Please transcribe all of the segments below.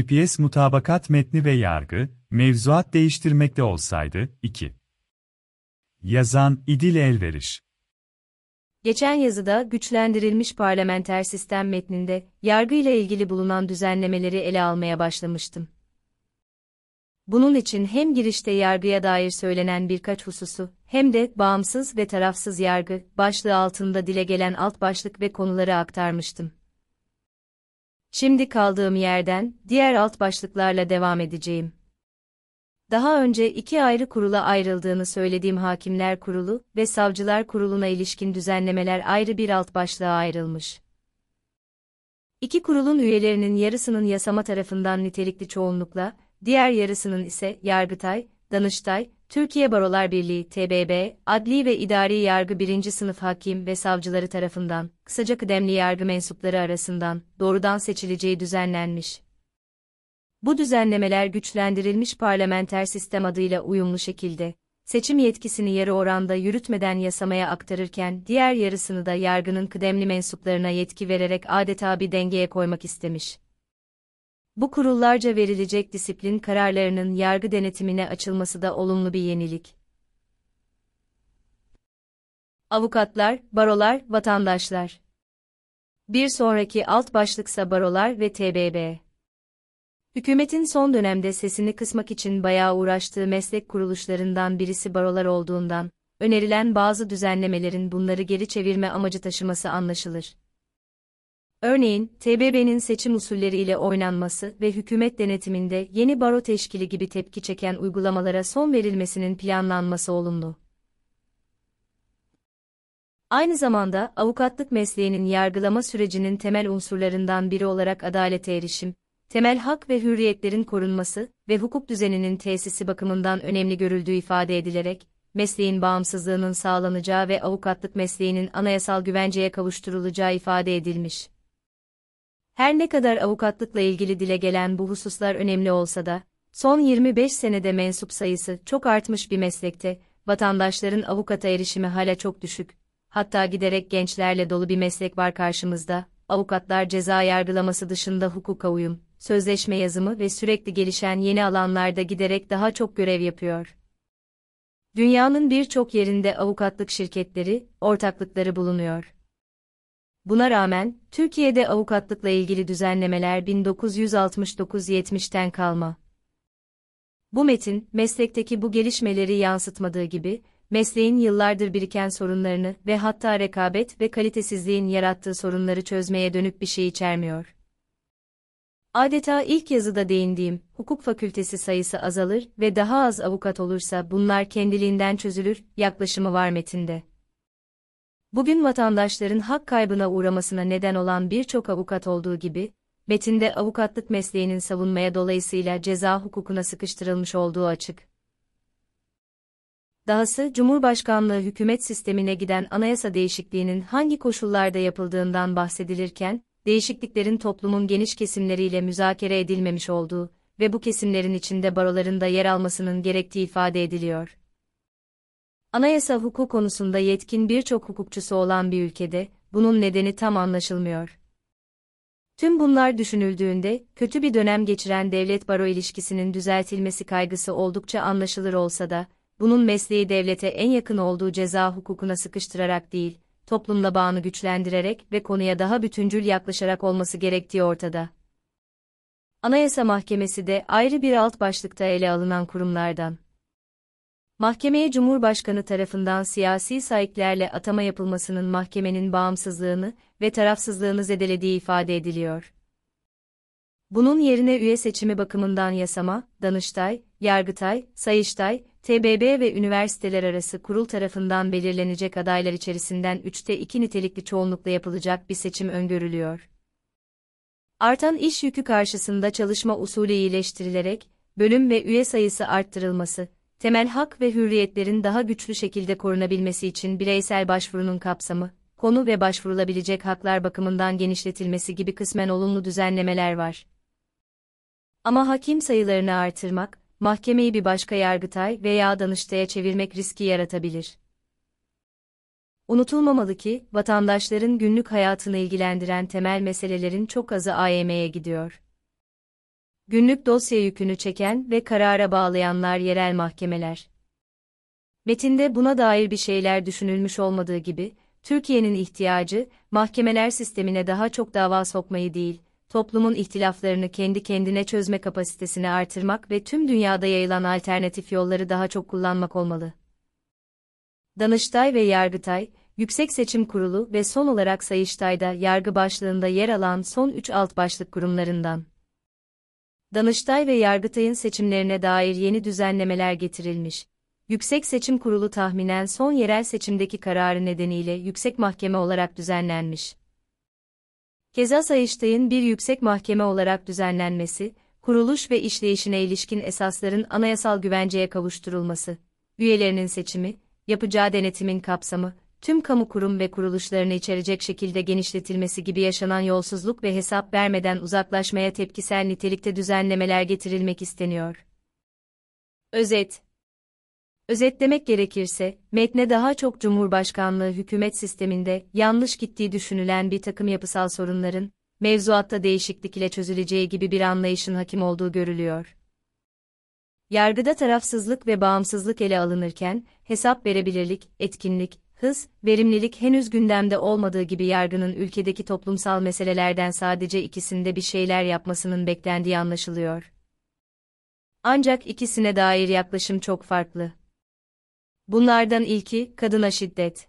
GPS mutabakat metni ve yargı, mevzuat değiştirmekte olsaydı, 2. Yazan, İdil Elveriş Geçen yazıda güçlendirilmiş parlamenter sistem metninde yargı ile ilgili bulunan düzenlemeleri ele almaya başlamıştım. Bunun için hem girişte yargıya dair söylenen birkaç hususu, hem de bağımsız ve tarafsız yargı başlığı altında dile gelen alt başlık ve konuları aktarmıştım. Şimdi kaldığım yerden diğer alt başlıklarla devam edeceğim. Daha önce iki ayrı kurula ayrıldığını söylediğim Hakimler Kurulu ve Savcılar Kurulu'na ilişkin düzenlemeler ayrı bir alt başlığa ayrılmış. İki kurulun üyelerinin yarısının yasama tarafından nitelikli çoğunlukla, diğer yarısının ise Yargıtay, Danıştay, Türkiye Barolar Birliği TBB, adli ve idari yargı birinci sınıf hakim ve savcıları tarafından, kısaca kıdemli yargı mensupları arasından, doğrudan seçileceği düzenlenmiş. Bu düzenlemeler güçlendirilmiş parlamenter sistem adıyla uyumlu şekilde, seçim yetkisini yarı oranda yürütmeden yasamaya aktarırken diğer yarısını da yargının kıdemli mensuplarına yetki vererek adeta bir dengeye koymak istemiş. Bu kurullarca verilecek disiplin kararlarının yargı denetimine açılması da olumlu bir yenilik. Avukatlar, barolar, vatandaşlar. Bir sonraki alt başlıksa barolar ve TBB. Hükümetin son dönemde sesini kısmak için bayağı uğraştığı meslek kuruluşlarından birisi barolar olduğundan, önerilen bazı düzenlemelerin bunları geri çevirme amacı taşıması anlaşılır. Örneğin, TBB'nin seçim usulleri ile oynanması ve hükümet denetiminde yeni baro teşkili gibi tepki çeken uygulamalara son verilmesinin planlanması olumlu. Aynı zamanda avukatlık mesleğinin yargılama sürecinin temel unsurlarından biri olarak adalete erişim, temel hak ve hürriyetlerin korunması ve hukuk düzeninin tesisi bakımından önemli görüldüğü ifade edilerek, mesleğin bağımsızlığının sağlanacağı ve avukatlık mesleğinin anayasal güvenceye kavuşturulacağı ifade edilmiş. Her ne kadar avukatlıkla ilgili dile gelen bu hususlar önemli olsa da, son 25 senede mensup sayısı çok artmış bir meslekte, vatandaşların avukata erişimi hala çok düşük. Hatta giderek gençlerle dolu bir meslek var karşımızda, avukatlar ceza yargılaması dışında hukuka uyum, sözleşme yazımı ve sürekli gelişen yeni alanlarda giderek daha çok görev yapıyor. Dünyanın birçok yerinde avukatlık şirketleri, ortaklıkları bulunuyor. Buna rağmen, Türkiye'de avukatlıkla ilgili düzenlemeler 1969-70'ten kalma. Bu metin, meslekteki bu gelişmeleri yansıtmadığı gibi, mesleğin yıllardır biriken sorunlarını ve hatta rekabet ve kalitesizliğin yarattığı sorunları çözmeye dönük bir şey içermiyor. Adeta ilk yazıda değindiğim, hukuk fakültesi sayısı azalır ve daha az avukat olursa bunlar kendiliğinden çözülür, yaklaşımı var metinde. Bugün vatandaşların hak kaybına uğramasına neden olan birçok avukat olduğu gibi, metinde avukatlık mesleğinin savunmaya dolayısıyla ceza hukukuna sıkıştırılmış olduğu açık. Dahası Cumhurbaşkanlığı hükümet sistemine giden anayasa değişikliğinin hangi koşullarda yapıldığından bahsedilirken, değişikliklerin toplumun geniş kesimleriyle müzakere edilmemiş olduğu ve bu kesimlerin içinde baroların da yer almasının gerektiği ifade ediliyor. Anayasa hukuk konusunda yetkin birçok hukukçusu olan bir ülkede, bunun nedeni tam anlaşılmıyor. Tüm bunlar düşünüldüğünde, kötü bir dönem geçiren devlet-baro ilişkisinin düzeltilmesi kaygısı oldukça anlaşılır olsa da, bunun mesleği devlete en yakın olduğu ceza hukukuna sıkıştırarak değil, toplumla bağını güçlendirerek ve konuya daha bütüncül yaklaşarak olması gerektiği ortada. Anayasa Mahkemesi de ayrı bir alt başlıkta ele alınan kurumlardan. Mahkemeye Cumhurbaşkanı tarafından siyasi sahiplerle atama yapılmasının mahkemenin bağımsızlığını ve tarafsızlığını zedelediği ifade ediliyor. Bunun yerine üye seçimi bakımından yasama, Danıştay, Yargıtay, Sayıştay, TBB ve üniversiteler arası kurul tarafından belirlenecek adaylar içerisinden 3'te 2 nitelikli çoğunlukla yapılacak bir seçim öngörülüyor. Artan iş yükü karşısında çalışma usulü iyileştirilerek, bölüm ve üye sayısı arttırılması, temel hak ve hürriyetlerin daha güçlü şekilde korunabilmesi için bireysel başvurunun kapsamı, konu ve başvurulabilecek haklar bakımından genişletilmesi gibi kısmen olumlu düzenlemeler var. Ama hakim sayılarını artırmak, mahkemeyi bir başka yargıtay veya danıştaya çevirmek riski yaratabilir. Unutulmamalı ki, vatandaşların günlük hayatını ilgilendiren temel meselelerin çok azı AYM'ye gidiyor. Günlük dosya yükünü çeken ve karara bağlayanlar yerel mahkemeler. Metinde buna dair bir şeyler düşünülmüş olmadığı gibi, Türkiye'nin ihtiyacı, mahkemeler sistemine daha çok dava sokmayı değil, toplumun ihtilaflarını kendi kendine çözme kapasitesini artırmak ve tüm dünyada yayılan alternatif yolları daha çok kullanmak olmalı. Danıştay ve Yargıtay, Yüksek Seçim Kurulu ve son olarak Sayıştay'da yargı başlığında yer alan son 3 alt başlık kurumlarından. Danıştay ve Yargıtay'ın seçimlerine dair yeni düzenlemeler getirilmiş. Yüksek Seçim Kurulu tahminen son yerel seçimdeki kararı nedeniyle yüksek mahkeme olarak düzenlenmiş. Keza Sayıştay'ın bir yüksek mahkeme olarak düzenlenmesi, kuruluş ve işleyişine ilişkin esasların anayasal güvenceye kavuşturulması, üyelerinin seçimi, yapacağı denetimin kapsamı, tüm kamu kurum ve kuruluşlarını içerecek şekilde genişletilmesi gibi yaşanan yolsuzluk ve hesap vermeden uzaklaşmaya tepkisel nitelikte düzenlemeler getirilmek isteniyor. Özet Özetlemek gerekirse, metne daha çok Cumhurbaşkanlığı hükümet sisteminde yanlış gittiği düşünülen bir takım yapısal sorunların, mevzuatta değişiklik ile çözüleceği gibi bir anlayışın hakim olduğu görülüyor. Yargıda tarafsızlık ve bağımsızlık ele alınırken, hesap verebilirlik, etkinlik, hız, verimlilik henüz gündemde olmadığı gibi yargının ülkedeki toplumsal meselelerden sadece ikisinde bir şeyler yapmasının beklendiği anlaşılıyor. Ancak ikisine dair yaklaşım çok farklı. Bunlardan ilki, kadına şiddet.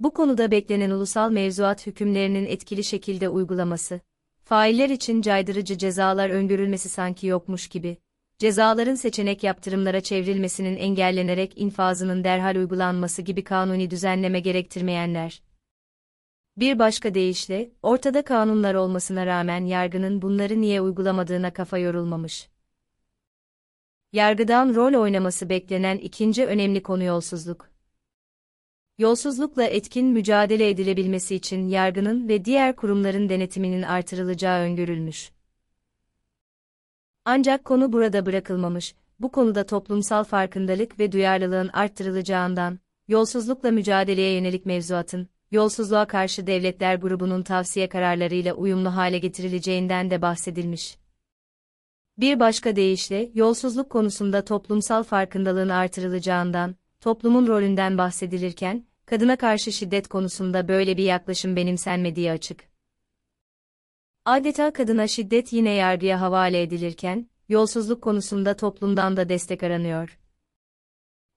Bu konuda beklenen ulusal mevzuat hükümlerinin etkili şekilde uygulaması, failler için caydırıcı cezalar öngörülmesi sanki yokmuş gibi, cezaların seçenek yaptırımlara çevrilmesinin engellenerek infazının derhal uygulanması gibi kanuni düzenleme gerektirmeyenler. Bir başka deyişle, ortada kanunlar olmasına rağmen yargının bunları niye uygulamadığına kafa yorulmamış. Yargıdan rol oynaması beklenen ikinci önemli konu yolsuzluk. Yolsuzlukla etkin mücadele edilebilmesi için yargının ve diğer kurumların denetiminin artırılacağı öngörülmüş. Ancak konu burada bırakılmamış, bu konuda toplumsal farkındalık ve duyarlılığın arttırılacağından, yolsuzlukla mücadeleye yönelik mevzuatın, yolsuzluğa karşı devletler grubunun tavsiye kararlarıyla uyumlu hale getirileceğinden de bahsedilmiş. Bir başka deyişle, yolsuzluk konusunda toplumsal farkındalığın artırılacağından, toplumun rolünden bahsedilirken, kadına karşı şiddet konusunda böyle bir yaklaşım benimsenmediği açık. Adeta kadına şiddet yine yargıya havale edilirken, yolsuzluk konusunda toplumdan da destek aranıyor.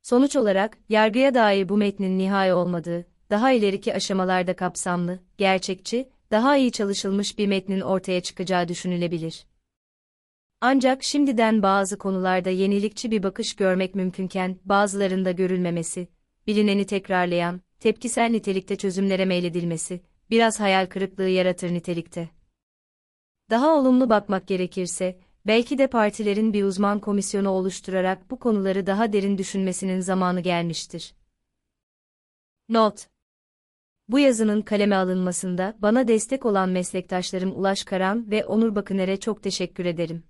Sonuç olarak, yargıya dair bu metnin nihai olmadığı, daha ileriki aşamalarda kapsamlı, gerçekçi, daha iyi çalışılmış bir metnin ortaya çıkacağı düşünülebilir. Ancak şimdiden bazı konularda yenilikçi bir bakış görmek mümkünken bazılarında görülmemesi, bilineni tekrarlayan, tepkisel nitelikte çözümlere meyledilmesi, biraz hayal kırıklığı yaratır nitelikte. Daha olumlu bakmak gerekirse, belki de partilerin bir uzman komisyonu oluşturarak bu konuları daha derin düşünmesinin zamanı gelmiştir. Not Bu yazının kaleme alınmasında bana destek olan meslektaşlarım Ulaş Karan ve Onur Bakıner'e çok teşekkür ederim.